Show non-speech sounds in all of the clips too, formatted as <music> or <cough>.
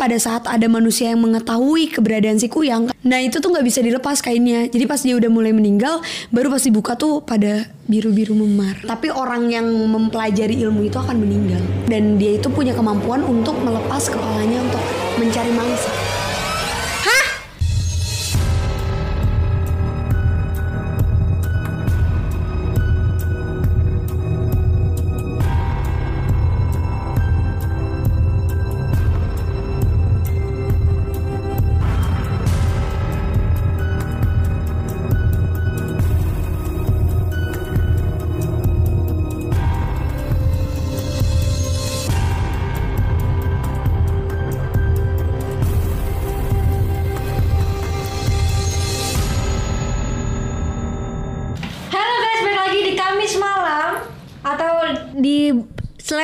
pada saat ada manusia yang mengetahui keberadaan si kuyang, nah itu tuh nggak bisa dilepas kainnya. Jadi pas dia udah mulai meninggal, baru pas dibuka tuh pada biru-biru memar. Tapi orang yang mempelajari ilmu itu akan meninggal dan dia itu punya kemampuan untuk melepas kepalanya untuk mencari mangsa.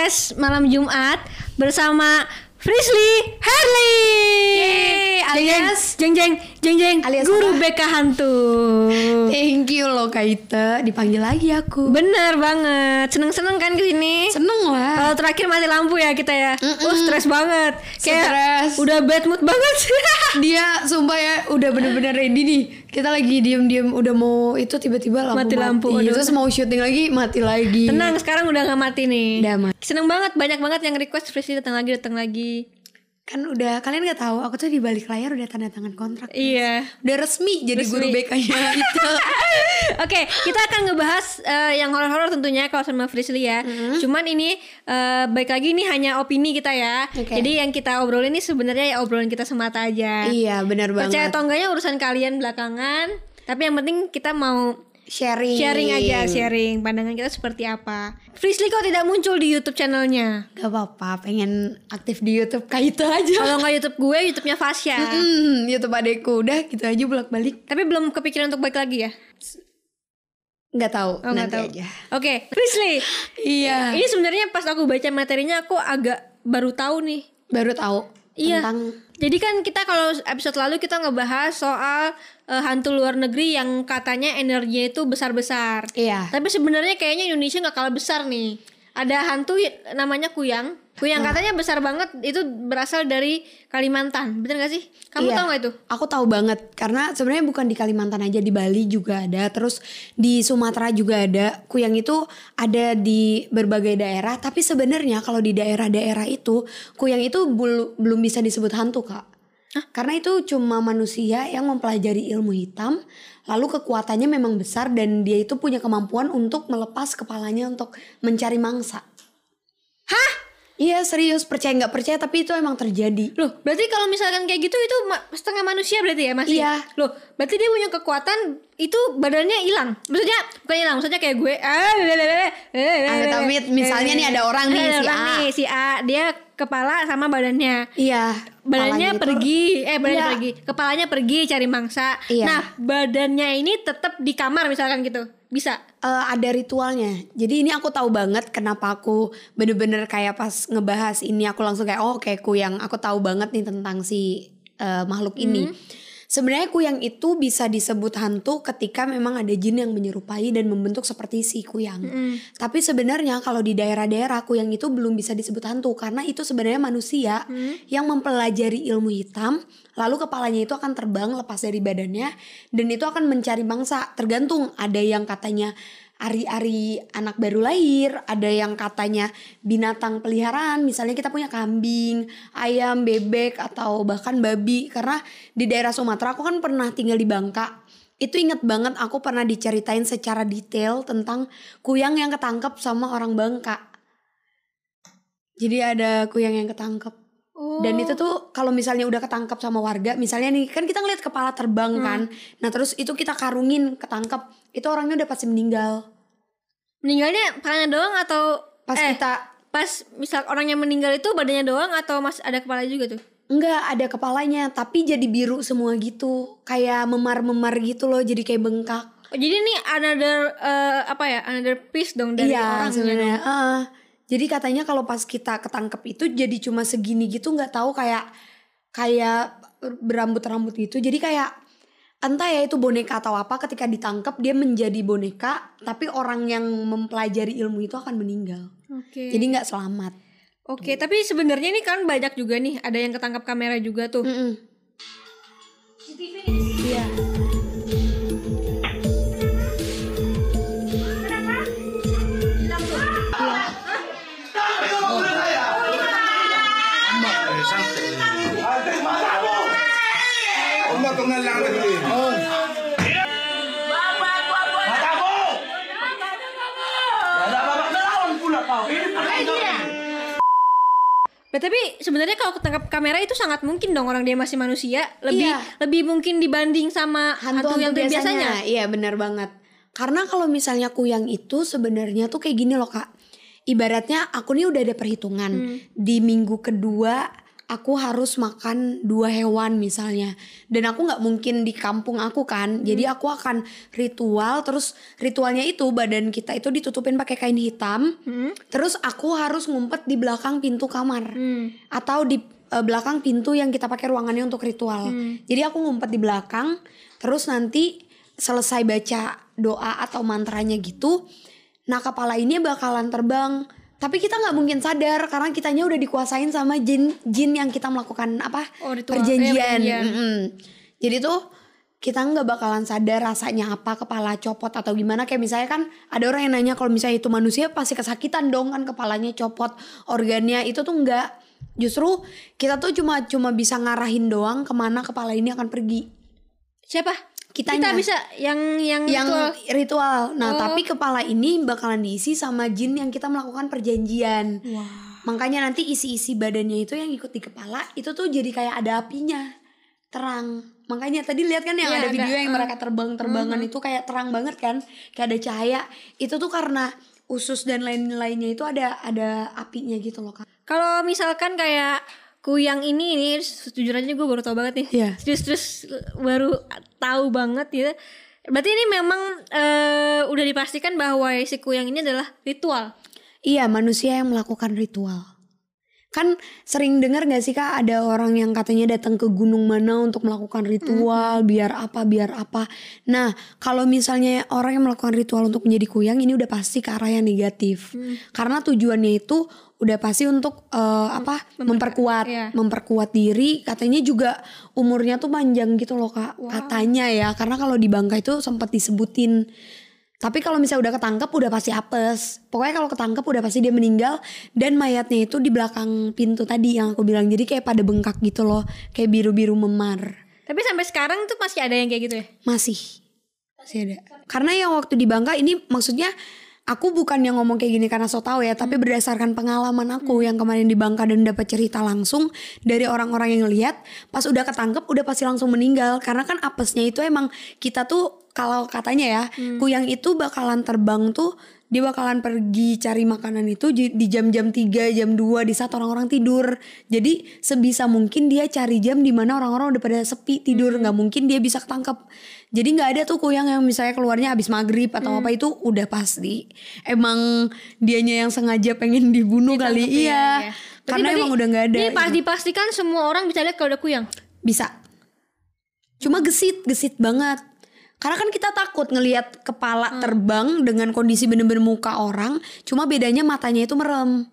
Slash malam Jumat bersama Frisly Harley. Yeay, alias- jeng jeng jeng jeng, Alias guru apa? BK hantu. Thank you loh Kaita, dipanggil lagi aku. Bener banget, seneng seneng kan ke sini. Seneng lah. Kalau terakhir mati lampu ya kita ya, Mm-mm. uh stres banget, kayak Stres. udah bad mood banget. <laughs> Dia sumpah ya udah bener-bener ready nih. Kita lagi diem-diem udah mau itu tiba-tiba lampu Mati lampu, aduh. Terus mau syuting lagi mati lagi. Tenang, sekarang udah nggak mati nih. Udah mati. Seneng banget, banyak banget yang request Frisly datang lagi, datang lagi. Kan udah kalian nggak tahu aku tuh di balik layar udah tanda tangan kontrak. Iya. Udah resmi jadi Resmi. guru BK-nya <laughs> itu. Oke, kita akan ngebahas eh, yang horor-horor tentunya kalau sama Frisly ya. Mm-hmm. Cuman ini eh, baik lagi ini hanya opini kita ya. Oke. Jadi yang kita obrolin ini sebenarnya ya obrolan kita semata aja. iya, benar Percaya banget. atau enggaknya urusan kalian belakangan. Tapi yang penting kita mau Sharing. sharing aja, sharing pandangan kita seperti apa. Frisly kok tidak muncul di YouTube channelnya? Gak apa-apa, pengen aktif di YouTube Kaita aja. Kalau nggak YouTube gue, YouTube-nya Fasya. Hmm, YouTube adekku udah gitu aja bolak-balik. Tapi belum kepikiran untuk balik lagi ya? Nggak tahu, Oh, nggak nanti tahu. aja. Oke, Frisly. Iya. Ini sebenarnya pas aku baca materinya aku agak baru tahu nih. Baru tahu Iya. tentang Jadi kan kita kalau episode lalu kita ngebahas soal eh, hantu luar negeri yang katanya energinya itu besar-besar. iya. Tapi sebenarnya kayaknya Indonesia nggak kalah besar nih. Ada hantu namanya Kuyang. Kuyang Ah. katanya besar banget itu berasal dari Kalimantan. Bener gak sih? Kamu Iya. tahu nggak itu? Aku tahu banget karena sebenarnya bukan di Kalimantan aja di Bali juga ada, terus di Sumatera juga ada. Kuyang itu ada di berbagai daerah, tapi sebenarnya kalau di daerah-daerah itu kuyang itu bul- belum bisa disebut hantu, Kak. Karena itu cuma manusia yang mempelajari ilmu hitam, lalu kekuatannya memang besar dan dia itu punya kemampuan untuk melepas kepalanya untuk mencari mangsa. Hah? Iya serius percaya nggak percaya tapi itu emang terjadi. Loh, berarti kalau misalkan kayak gitu itu ma- setengah manusia berarti ya masih? Iya. Loh, berarti dia punya kekuatan itu badannya hilang. Maksudnya bukan hilang, maksudnya kayak gue. Ah, Amit-amit, misalnya nih ada orang nih, Ada si A. nih, si A, dia kepala sama badannya. Iya. Badannya kepalanya itu- pergi, eh badannya Iya. pergi, kepalanya pergi cari mangsa. Iya. Nah, badannya ini tetap di kamar misalkan gitu. Bisa. Eh, ada ritualnya. Jadi ini aku tahu banget kenapa aku bener-bener kayak pas ngebahas ini aku langsung kayak oh kayak kuyang. Aku tahu banget nih tentang si eh, makhluk ini. Sebenarnya kuyang itu bisa disebut hantu ketika memang ada jin yang menyerupai dan membentuk seperti si kuyang. Tapi sebenarnya kalau di daerah-daerah kuyang itu belum bisa disebut hantu karena itu sebenarnya manusia yang mempelajari ilmu hitam, lalu kepalanya itu akan terbang lepas dari badannya dan itu akan mencari mangsa. Tergantung ada yang katanya ari-ari anak baru lahir, ada yang katanya binatang peliharaan, misalnya kita punya kambing, ayam, bebek atau bahkan babi karena di daerah Sumatera aku kan pernah tinggal di Bangka. Itu inget banget aku pernah diceritain secara detail tentang kuyang yang ketangkep sama orang Bangka. Jadi ada kuyang yang ketangkep. Oh. Dan itu tuh kalau misalnya udah ketangkep sama warga, misalnya nih kan kita ngeliat kepala terbang kan. Nah, terus itu kita karungin ketangkep, itu orangnya udah pasti meninggal. meninggalnya palanya doang atau Pas eh, kita pas misal orang yang meninggal itu badannya doang atau mas ada kepala juga tuh? enggak ada kepalanya, tapi jadi biru semua gitu. Kayak memar-memar gitu loh, jadi kayak bengkak. Oh, jadi ini another eh, apa ya? Another piece dong dari iya, orangnya. Heeh. Jadi katanya kalau pas kita ketangkep itu jadi cuma segini gitu, nggak tahu kayak kayak berambut-rambut gitu. Jadi kayak entah ya itu boneka atau apa ketika ditangkap dia menjadi boneka tapi orang yang mempelajari ilmu itu akan meninggal Oke. jadi nggak selamat Oke, tapi sebenarnya ini kan banyak juga nih, ada yang ketangkap kamera juga tuh. Mm-mm. Iya. Umma Nah, tapi sebenarnya kalau ketangkap kamera itu sangat mungkin dong orang dia masih manusia, lebih Iya. lebih mungkin dibanding sama hantu, yang biasanya. Iya benar banget. Karena kalau misalnya kuyang itu sebenarnya tuh kayak gini loh kak. Ibaratnya aku nih udah ada perhitungan Hmm. di minggu kedua aku harus makan dua hewan misalnya dan aku nggak mungkin di kampung aku kan Hmm. jadi aku akan ritual terus ritualnya itu badan kita itu ditutupin pakai kain hitam Hmm. terus aku harus ngumpet di belakang pintu kamar Hmm. atau di eh, belakang pintu yang kita pakai ruangannya untuk ritual. Hmm. Jadi aku ngumpet di belakang, terus nanti selesai baca doa atau mantranya gitu, nah kepala ini bakalan terbang. Tapi kita nggak mungkin sadar karena kitanya udah dikuasain sama jin jin yang kita melakukan apa Oh, ritual. Eh, perjanjian. perjanjian. Mm-mm. Jadi tuh kita nggak bakalan sadar rasanya apa kepala copot atau gimana kayak misalnya kan ada orang yang nanya kalau misalnya itu manusia pasti kesakitan dong kan kepalanya copot organnya itu tuh enggak justru kita tuh cuma cuma bisa ngarahin doang ke mana kepala ini akan pergi Siapa? Kitanya. Kita bisa yang yang, yang ritual. ritual. Nah, Oh. tapi kepala ini bakalan diisi sama jin yang kita melakukan perjanjian. Makanya nanti isi-isi badannya itu yang ikut di kepala itu tuh jadi kayak ada apinya. Terang. Makanya tadi lihat kan yang Iya, ada ada. video yang Uh. mereka terbang-terbangan itu kayak terang banget kan? Kayak ada cahaya. Itu tuh karena usus dan lain-lainnya itu ada ada apinya gitu loh, Kak. Kalau misalkan kayak kuyang ini ini jujur aja gue baru tau banget nih. Iya. Terus terus baru tahu banget gitu. Berarti ini memang eh, udah dipastikan bahwa si kuyang ini adalah ritual. Iya, manusia yang melakukan ritual. Kan sering dengar gak sih kak ada orang yang katanya datang ke gunung mana untuk melakukan ritual biar apa biar apa. Nah kalau misalnya orang yang melakukan ritual untuk menjadi kuyang ini udah pasti ke arah yang negatif. Karena tujuannya itu udah pasti untuk eh, apa memperkuat iya. memperkuat diri. Katanya juga umurnya tuh panjang gitu loh kak. Katanya ya karena kalau di Bangka itu sempat disebutin. Tapi kalau misalnya udah ketangkep udah pasti apes. Pokoknya kalau ketangkep udah pasti dia meninggal dan mayatnya itu di belakang pintu tadi yang aku bilang. Jadi kayak pada bengkak gitu loh, kayak biru-biru memar. Tapi sampai sekarang tuh masih ada yang kayak gitu ya. Masih. Masih ada. Karena yang waktu di Bangka ini maksudnya aku bukan yang ngomong kayak gini karena so tau ya, tapi berdasarkan pengalaman aku yang kemarin di Bangka dan dapat cerita langsung dari orang-orang yang lihat, pas udah ketangkep udah pasti langsung meninggal. Karena kan apesnya itu emang kita tuh kalau katanya ya, kuyang itu bakalan terbang tuh dia bakalan pergi cari makanan itu di jam-jam 3, jam 2 di saat orang-orang tidur. Jadi sebisa mungkin dia cari jam di mana orang-orang udah pada sepi tidur, nggak mungkin dia bisa ketangkep. Jadi nggak ada tuh kuyang yang misalnya keluarnya habis maghrib atau apa itu udah pasti. Emang dianya yang sengaja pengen dibunuh kali Ditangkep, iya. iya, iya. Berarti- Karena berarti emang udah nggak ada. Ini pas gitu. dipastikan semua orang bisa lihat kalau ada kuyang. Bisa. Cuma gesit, gesit banget. Karena kan kita takut ngelihat kepala terbang dengan kondisi bener-bener muka orang, cuma bedanya matanya itu merem.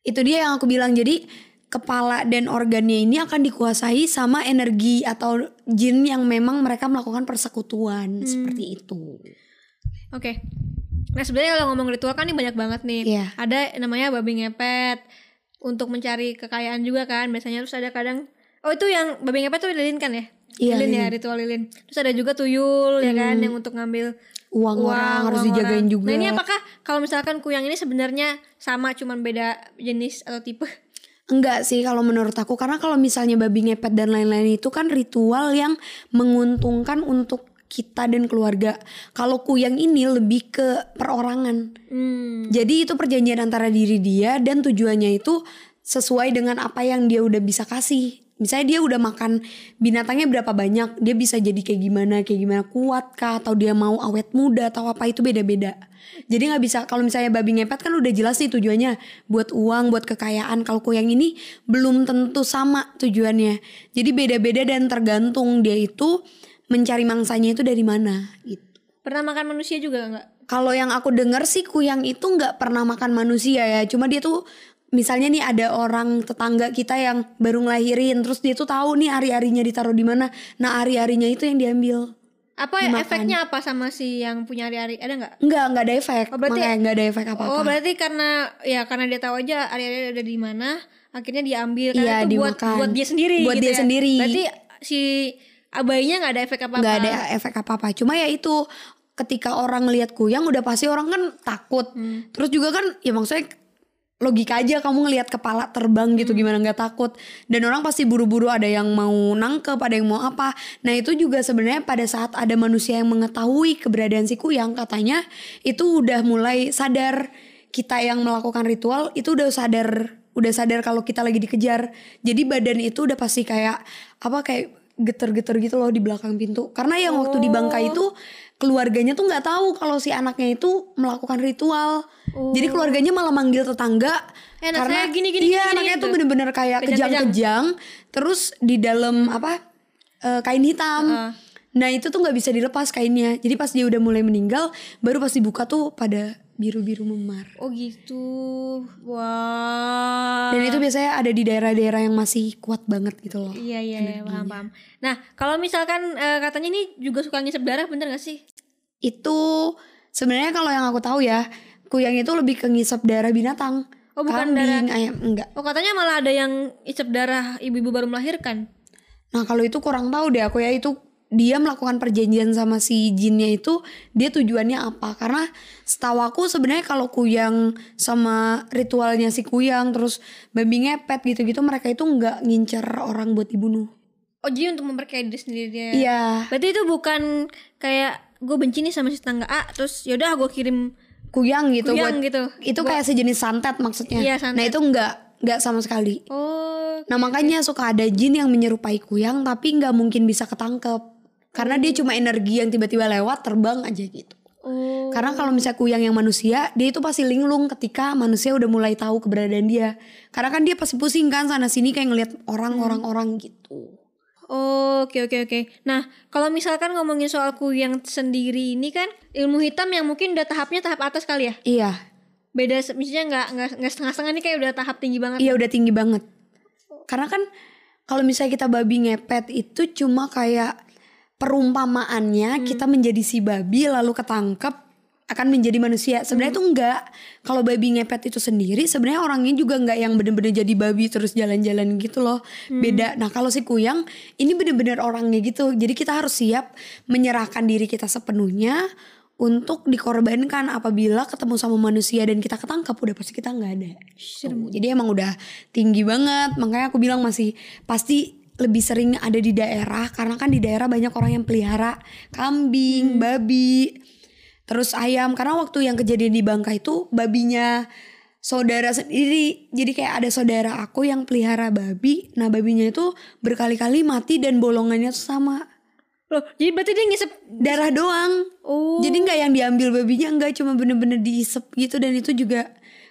Itu dia yang aku bilang. Jadi kepala dan organnya ini akan dikuasai sama energi atau jin yang memang mereka melakukan persekutuan seperti itu. Oke. Nah sebenarnya kalau ngomong ritual kan ini banyak banget nih. Iya. Ada namanya babi ngepet untuk mencari kekayaan juga kan. Biasanya terus ada kadang oh itu yang babi ngepet tuh lilin kan ya? Iya, lilin, ya lilin. ritual lilin. Terus ada juga tuyul ya kan yang untuk ngambil Uang, orang harus uang dijagain orang. juga. Nah ini apakah kalau misalkan kuyang ini sebenarnya sama cuman beda jenis atau tipe? Enggak sih kalau menurut aku karena kalau misalnya babi ngepet dan lain-lain itu kan ritual yang menguntungkan untuk kita dan keluarga. Kalau kuyang ini lebih ke perorangan. Hmm. Jadi itu perjanjian antara diri dia dan tujuannya itu sesuai dengan apa yang dia udah bisa kasih. Misalnya dia udah makan binatangnya berapa banyak, dia bisa jadi kayak gimana, kayak gimana kuat kah, atau dia mau awet muda atau apa itu beda-beda. Jadi nggak bisa kalau misalnya babi ngepet kan udah jelas nih tujuannya buat uang, buat kekayaan. Kalau kuyang ini belum tentu sama tujuannya. Jadi beda-beda dan tergantung dia itu mencari mangsanya itu dari mana gitu. Pernah makan manusia juga nggak? Kalau yang aku dengar sih kuyang itu nggak pernah makan manusia ya. Cuma dia tuh misalnya nih ada orang tetangga kita yang baru ngelahirin terus dia tuh tahu nih ari-arinya ditaruh di mana nah ari-arinya itu yang diambil Apa Dimakan. efeknya apa sama si yang punya hari-hari? Ada nggak? Enggak, enggak ada efek. Oh, berarti- enggak ada efek apa-apa. Oh berarti karena ya karena dia tahu aja hari-hari ada di mana, akhirnya diambil karena Iya, itu buat dimakan. buat dia sendiri. Buat gitu dia ya. sendiri. Berarti si bayinya nggak ada efek apa-apa. nggak ada efek apa-apa. Cuma ya itu ketika orang ngelihat kuyang udah pasti orang kan takut. Hmm. Terus juga kan ya maksudnya logika aja kamu ngelihat kepala terbang gitu Hmm. gimana nggak takut. Dan orang pasti buru-buru ada yang mau nangkep ada yang mau apa. Nah itu juga sebenarnya pada saat ada manusia yang mengetahui keberadaan si kuyang katanya itu udah mulai sadar kita yang melakukan ritual itu udah sadar udah sadar kalau kita lagi dikejar. Jadi badan itu udah pasti kayak apa kayak geter-geter gitu loh di belakang pintu. Karena yang waktu di Bangka itu keluarganya tuh nggak tahu kalau si anaknya itu melakukan ritual jadi keluarganya malah manggil tetangga Eh, anak karena saya gini, gini, iya gini, anaknya gitu. tuh bener-bener kayak Kejang-kejang. terus di dalam apa eh, kain hitam Heeh. nah itu tuh nggak bisa dilepas kainnya jadi pas dia udah mulai meninggal baru pas dibuka tuh pada biru-biru memar Oh gitu. Wah. dan itu biasanya ada di daerah-daerah yang masih kuat banget gitu loh Iya iya iya paham paham. Nah kalau misalkan eh, katanya ini juga suka ngisep darah bener gak sih? itu sebenarnya kalau yang aku tahu ya kuyang itu lebih ke ngisep darah binatang Oh, bukan kambing ayam enggak Oh katanya malah ada yang isep darah ibu-ibu baru melahirkan. Nah kalau itu kurang tahu deh aku ya itu dia melakukan perjanjian sama si jinnya itu dia tujuannya apa? Karena setahu aku sebenarnya kalau kuyang sama ritualnya si kuyang terus babi ngepet gitu-gitu mereka itu nggak ngincer orang buat dibunuh. Oh jadi untuk memperkaya diri sendiri dia. Iya. Berarti itu bukan kayak gue benci nih sama si tetangga A terus yaudah gue kirim Kuyang gitu Kuyang buat gitu. itu kayak sejenis santet maksudnya. Iya, santet. Nah itu nggak nggak sama sekali. Oh Nah makanya suka ada jin yang menyerupai kuyang tapi nggak mungkin bisa ketangkep karena dia cuma energi yang tiba-tiba lewat terbang aja gitu. oh Karena kalau misalnya kuyang yang manusia, dia itu pasti linglung ketika manusia udah mulai tahu keberadaan dia. Karena kan dia pasti pusing kan sana sini kayak ngelihat orang-orang orang gitu. Oke oke oke. Nah kalau misalkan ngomongin soal kuyang sendiri ini kan ilmu hitam yang mungkin udah tahapnya tahap atas kali ya. Iya, Beda misalnya nggak nggak nggak setengah-setengah nih kayak udah tahap tinggi banget. iya udah tinggi banget. Karena kan kalau misalnya kita babi ngepet itu cuma kayak perumpamaannya kita menjadi si babi lalu ketangkep akan menjadi manusia. Sebenarnya itu enggak. Kalau babi ngepet itu sendiri sebenarnya orangnya juga enggak yang bener-bener jadi babi terus jalan-jalan gitu loh. Beda. Nah, kalau si kuyang ini bener-bener orangnya gitu. Jadi kita harus siap menyerahkan diri kita sepenuhnya untuk dikorbankan apabila ketemu sama manusia dan kita ketangkap udah pasti kita nggak ada. Tuh. Jadi emang udah tinggi banget. Makanya aku bilang masih pasti lebih sering ada di daerah karena kan di daerah banyak orang yang pelihara kambing, babi, terus ayam. Karena waktu yang kejadian di Bangka itu babinya saudara sendiri. Jadi kayak ada saudara aku yang pelihara babi. Nah babinya itu berkali-kali mati dan bolongannya tuh sama. Loh, jadi berarti dia ngisep darah doang. Oh. jadi nggak yang diambil babinya nggak cuma bener-bener diisep gitu. Dan itu juga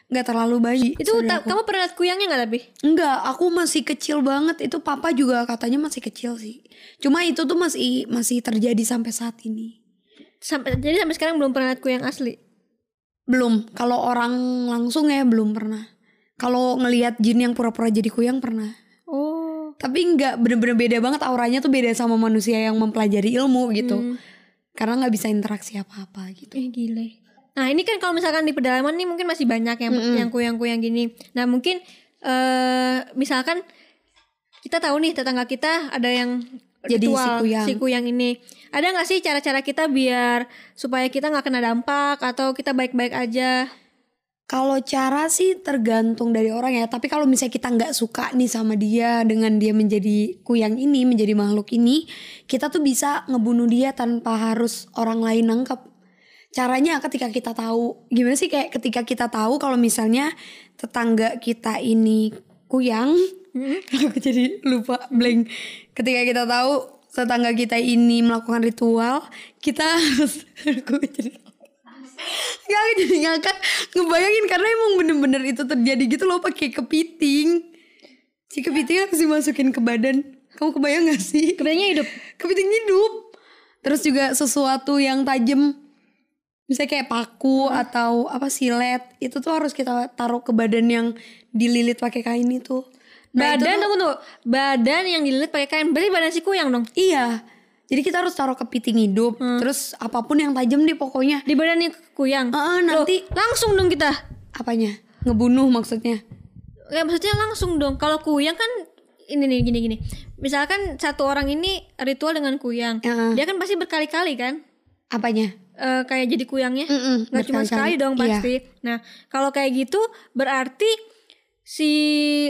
nggak terlalu bayi Itu ta- kamu pernah lihat kuyangnya nggak tapi? Enggak, aku masih kecil banget. Itu papa juga katanya masih kecil sih. Cuma itu tuh masih masih terjadi sampai saat ini. Sampai jadi sampai sekarang belum pernah lihat kuyang asli. Belum. Kalau orang langsung ya belum pernah. Kalau ngelihat jin yang pura-pura jadi kuyang pernah. Oh. Tapi enggak bener-bener beda banget auranya tuh beda sama manusia yang mempelajari ilmu gitu. Karena nggak bisa interaksi apa-apa gitu. Eh gile. Nah ini kan kalau misalkan di pedalaman nih mungkin masih banyak yang yang kuyang-kuyang gini. Nah mungkin eh misalkan kita tahu nih tetangga kita ada yang Jadi si ritual, kuyang. si kuyang ini. Ada nggak sih cara-cara kita biar supaya kita nggak kena dampak atau kita baik-baik aja? Kalau cara sih tergantung dari orang ya. Tapi kalau misalnya kita nggak suka nih sama dia dengan dia menjadi kuyang ini, menjadi makhluk ini, kita tuh bisa ngebunuh dia tanpa harus orang lain nangkep. Caranya ketika kita tahu, gimana sih kayak ketika kita tahu kalau misalnya tetangga kita ini kuyang, <laughs> aku jadi lupa blank. Ketika kita tahu tetangga kita ini melakukan ritual, kita harus <laughs> aku jadi Gak aku jadi ngakak ngebayangin karena emang bener-bener itu terjadi gitu loh pakai kepiting. Si kepiting harus dimasukin ke badan. Kamu kebayang gak sih? Kepitingnya hidup. Kepiting hidup. Terus juga sesuatu yang tajam Misalnya kayak paku atau apa silet itu tuh harus kita taruh ke badan yang dililit pakai kain itu. Nah, itu badan tuh- tunggu tunggu. Badan yang dililit pakai kain. Berarti badan si kuyang dong. Iya. Jadi kita harus taruh kepiting hidup, terus apa pun yang tajam deh pokoknya. Di badan kuyang. Heeh, Loh, nanti langsung dong kita. apanya? Ngebunuh maksudnya. Ya maksudnya langsung dong. Kalau kuyang kan ini nih gini gini. Misalkan satu orang ini ritual dengan kuyang. Heeh. Dia kan pasti berkali-kali kan. Apanya? Eh, kayak jadi kuyangnya. Nggak cuma berkali-kali. sekali dong Iya. pasti. Nah, kalau kayak gitu berarti si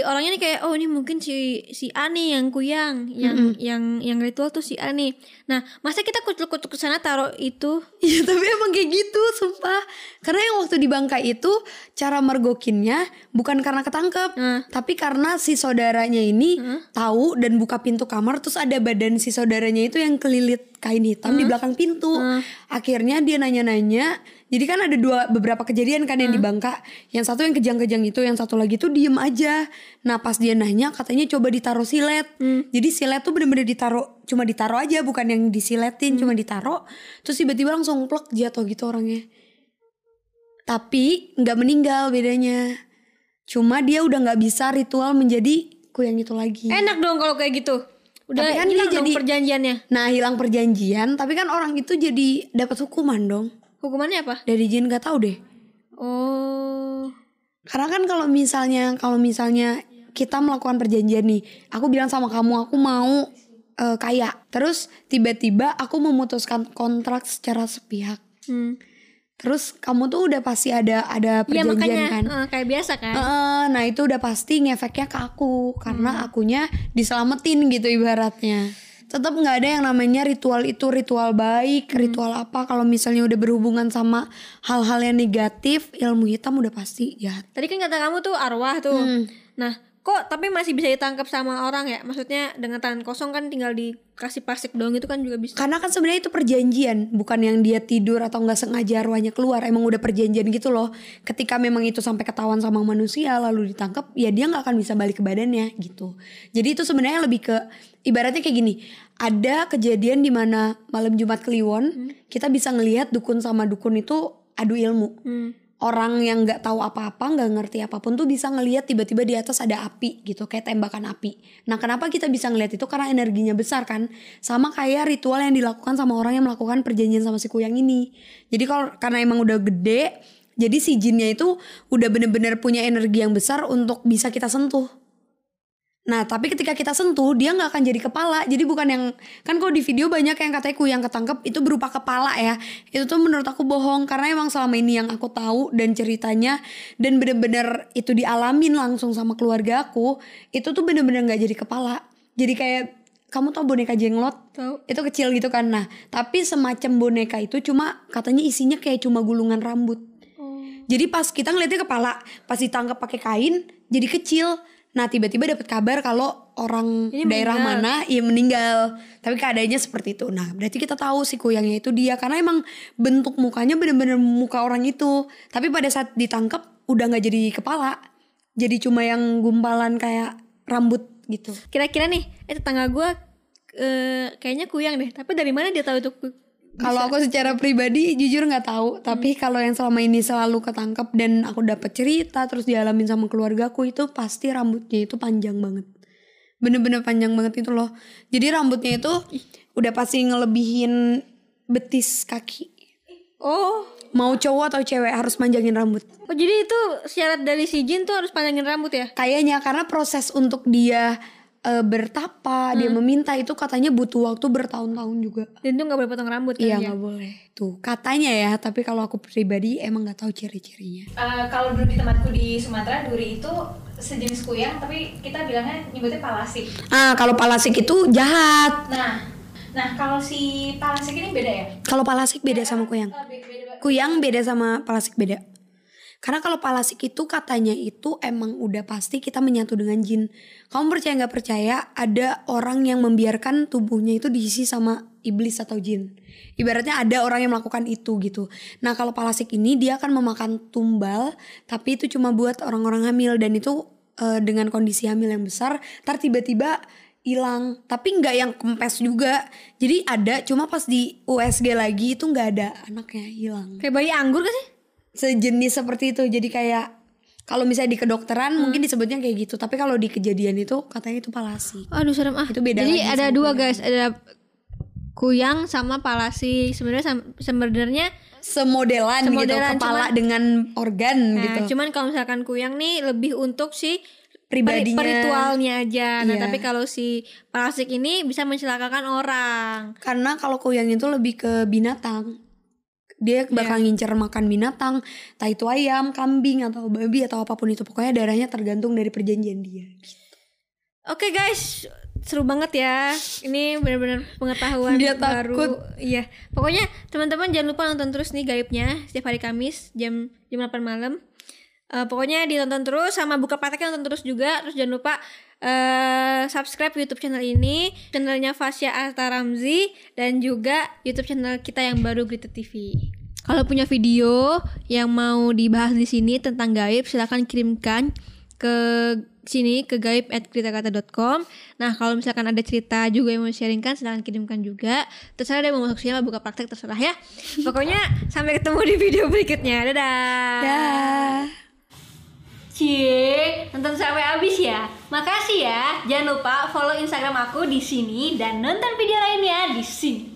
orangnya nih kayak oh ini mungkin si si Ani yang kuyang, yang yang yang ritual tuh si Ani. Nah, masa kita kucuk-kucuk ke sana taruh itu? <laughs> Iya tapi emang kayak gitu sumpah Karena yang waktu di Bangka itu Cara mergokinnya Bukan karena ketangkep Nah. Tapi karena si saudaranya ini Tahu dan buka pintu kamar Terus ada badan si saudaranya itu yang kelilit kain hitam di belakang pintu Akhirnya dia nanya-nanya Jadi kan ada dua beberapa kejadian kan yang di Bangka. Yang satu yang kejang-kejang itu Yang satu lagi tuh diem aja. Nah pas dia nanya katanya coba ditaruh silet. Jadi silet tuh bener-bener ditaruh Cuma ditaruh aja bukan yang disiletin Cuma ditaruh. Terus tiba-tiba langsung plek jatuh gitu orangnya. Tapi nggak meninggal bedanya. Cuma dia udah nggak bisa ritual menjadi kuyang itu lagi. Enak dong kalau kayak gitu. Udah Tapi kan hilang dia jadi- perjanjiannya. Nah hilang perjanjian Tapi kan orang itu jadi dapat hukuman dong Hukumannya apa? Dari jin gak tahu deh Oh. Karena kan kalau misalnya kalau misalnya kita melakukan perjanjian nih, aku bilang sama kamu aku mau eh, kaya. Terus tiba-tiba aku memutuskan kontrak secara sepihak. Hmm. Terus kamu tuh udah pasti ada ada Iya perjanjian makanya kan? eh, kayak biasa kan. Heeh, nah itu udah pasti ngefeknya ke aku karena akunya diselamatin gitu ibaratnya. Tetap nggak ada yang namanya ritual itu ritual baik, ritual apa kalau misalnya udah berhubungan sama hal-hal yang negatif, ilmu hitam udah pasti jahat. Tadi kan kata kamu tuh arwah tuh. Hmm. Nah, kok tapi masih bisa ditangkap sama orang ya? Maksudnya dengan tangan kosong kan tinggal dikasih plastik doang itu kan juga bisa. Karena kan sebenarnya itu perjanjian, bukan yang dia tidur atau nggak sengaja arwahnya keluar. Emang udah perjanjian gitu loh. Ketika memang itu sampai ketahuan sama manusia lalu ditangkap, ya dia nggak akan bisa balik ke badannya gitu. Jadi itu sebenarnya lebih ke ibaratnya kayak gini. Ada kejadian di mana malam Jumat Kliwon kita bisa ngelihat dukun sama dukun itu adu ilmu. Hmm. Orang yang nggak tahu apa-apa, nggak ngerti apa pun tuh bisa ngelihat tiba-tiba di atas ada api gitu, kayak tembakan api. Nah, kenapa kita bisa ngelihat itu? Karena energinya besar kan. Sama kayak ritual yang dilakukan sama orang yang melakukan perjanjian sama si kuyang ini. Jadi kalau karena emang udah gede, jadi si jinnya itu udah bener-bener punya energi yang besar untuk bisa kita sentuh. Nah, tapi ketika kita sentuh, dia nggak akan jadi kepala. Jadi bukan yang kan kalau di video banyak yang katanya kuyang ketangkep itu berupa kepala ya. Itu tuh menurut aku bohong karena emang selama ini yang aku tahu dan ceritanya dan bener-bener itu dialamin langsung sama keluarga aku, itu tuh bener-bener nggak jadi kepala. Jadi kayak kamu tau boneka jenglot? Tahu. Itu kecil gitu kan. Nah, tapi semacam boneka itu cuma katanya isinya kayak cuma gulungan rambut. Oh. Jadi pas kita ngeliatnya kepala, pas ditangkap pakai kain jadi kecil. Nah tiba-tiba dapat kabar kalau orang Ini daerah meninggal. mana ya meninggal. Tapi keadaannya seperti itu. Nah berarti kita tahu si kuyangnya itu dia karena emang bentuk mukanya bener-bener muka orang itu. Tapi pada saat ditangkap udah nggak jadi kepala, jadi cuma yang gumpalan kayak rambut gitu. Kira-kira nih, eh tetangga gua eh kayaknya kuyang deh. Tapi dari mana dia tahu itu Kalau aku secara pribadi jujur nggak tahu, tapi kalau yang selama ini selalu ketangkep dan aku dapat cerita terus dialamin sama keluargaku itu pasti rambutnya itu panjang banget. Bener-bener panjang banget itu loh. Jadi rambutnya itu udah pasti ngelebihin betis kaki. Oh. Mau cowok atau cewek harus manjangin rambut. Oh jadi itu syarat dari si jin tuh harus panjangin rambut ya? Kayaknya karena proses untuk dia eh, bertapa, dia meminta itu katanya butuh waktu bertahun-tahun juga. Dan tuh nggak boleh potong rambut kan Iya ya? nggak boleh. Tuh katanya ya, tapi kalau aku pribadi emang nggak tahu ciri-cirinya. Eh, kalau dulu di tempatku di Sumatera duri itu sejenis kuyang tapi kita bilangnya nyebutnya palasik. Ah, kalau palasik itu jahat. Nah, nah kalau si palasik ini beda ya? Kalau palasik beda sama kuyang. Eh, beda, beda, Kuyang beda sama palasik beda. Karena kalau palasik itu katanya itu emang udah pasti kita menyatu dengan jin. Kamu percaya nggak percaya ada orang yang membiarkan tubuhnya itu diisi sama iblis atau jin. Ibaratnya ada orang yang melakukan itu gitu. Nah kalau palasik ini dia akan memakan tumbal, tapi itu cuma buat orang-orang hamil dan itu eh, dengan kondisi hamil yang besar. Ntar tiba-tiba hilang tapi nggak yang kempes juga jadi ada cuma pas di USG lagi itu nggak ada anaknya hilang Kayak bayi anggur gak sih? Sejenis seperti itu jadi kayak kalau misalnya di kedokteran mungkin disebutnya kayak gitu tapi kalau di kejadian itu katanya itu palasi Aduh serem ah. Itu beda Jadi ada dua kuyang. guys, ada kuyang sama palasi. Sebenarnya sebenarnya semodelan, gitu Semodelan, kepala cuman- dengan organ nah, gitu cuman kalau misalkan kuyang nih lebih untuk si Pribadinya. ritualnya aja. Nah, Iya. tapi kalau si palasik ini bisa mencelakakan orang. karena kalau kuyang itu lebih ke binatang dia bakal ngincer makan binatang entah itu ayam kambing atau babi atau apa pun itu pokoknya darahnya tergantung dari perjanjian dia Oke guys, seru banget ya. Ini benar-benar pengetahuan Dia baru. takut. Iya. Pokoknya teman-teman jangan lupa nonton terus nih gaibnya setiap hari Kamis jam jam 8 malam. Eh, pokoknya ditonton terus sama buka prakteknya nonton terus juga. Terus jangan lupa eh subscribe YouTube channel ini, channelnya Fasya Arta Ramzi dan juga YouTube channel kita yang baru Grita TV. Kalau punya video yang mau dibahas di sini tentang gaib, silahkan kirimkan ke sini ke gaib at kritakata.com Nah kalau misalkan ada cerita juga yang mau sharingkan silahkan kirimkan juga Terserah deh mau masuk sini buka praktek terserah ya Pokoknya sampai ketemu di video berikutnya Dadah dah Cie, nonton sampai habis ya. Makasih ya. Jangan lupa follow Instagram aku di sini dan nonton video lainnya di sini.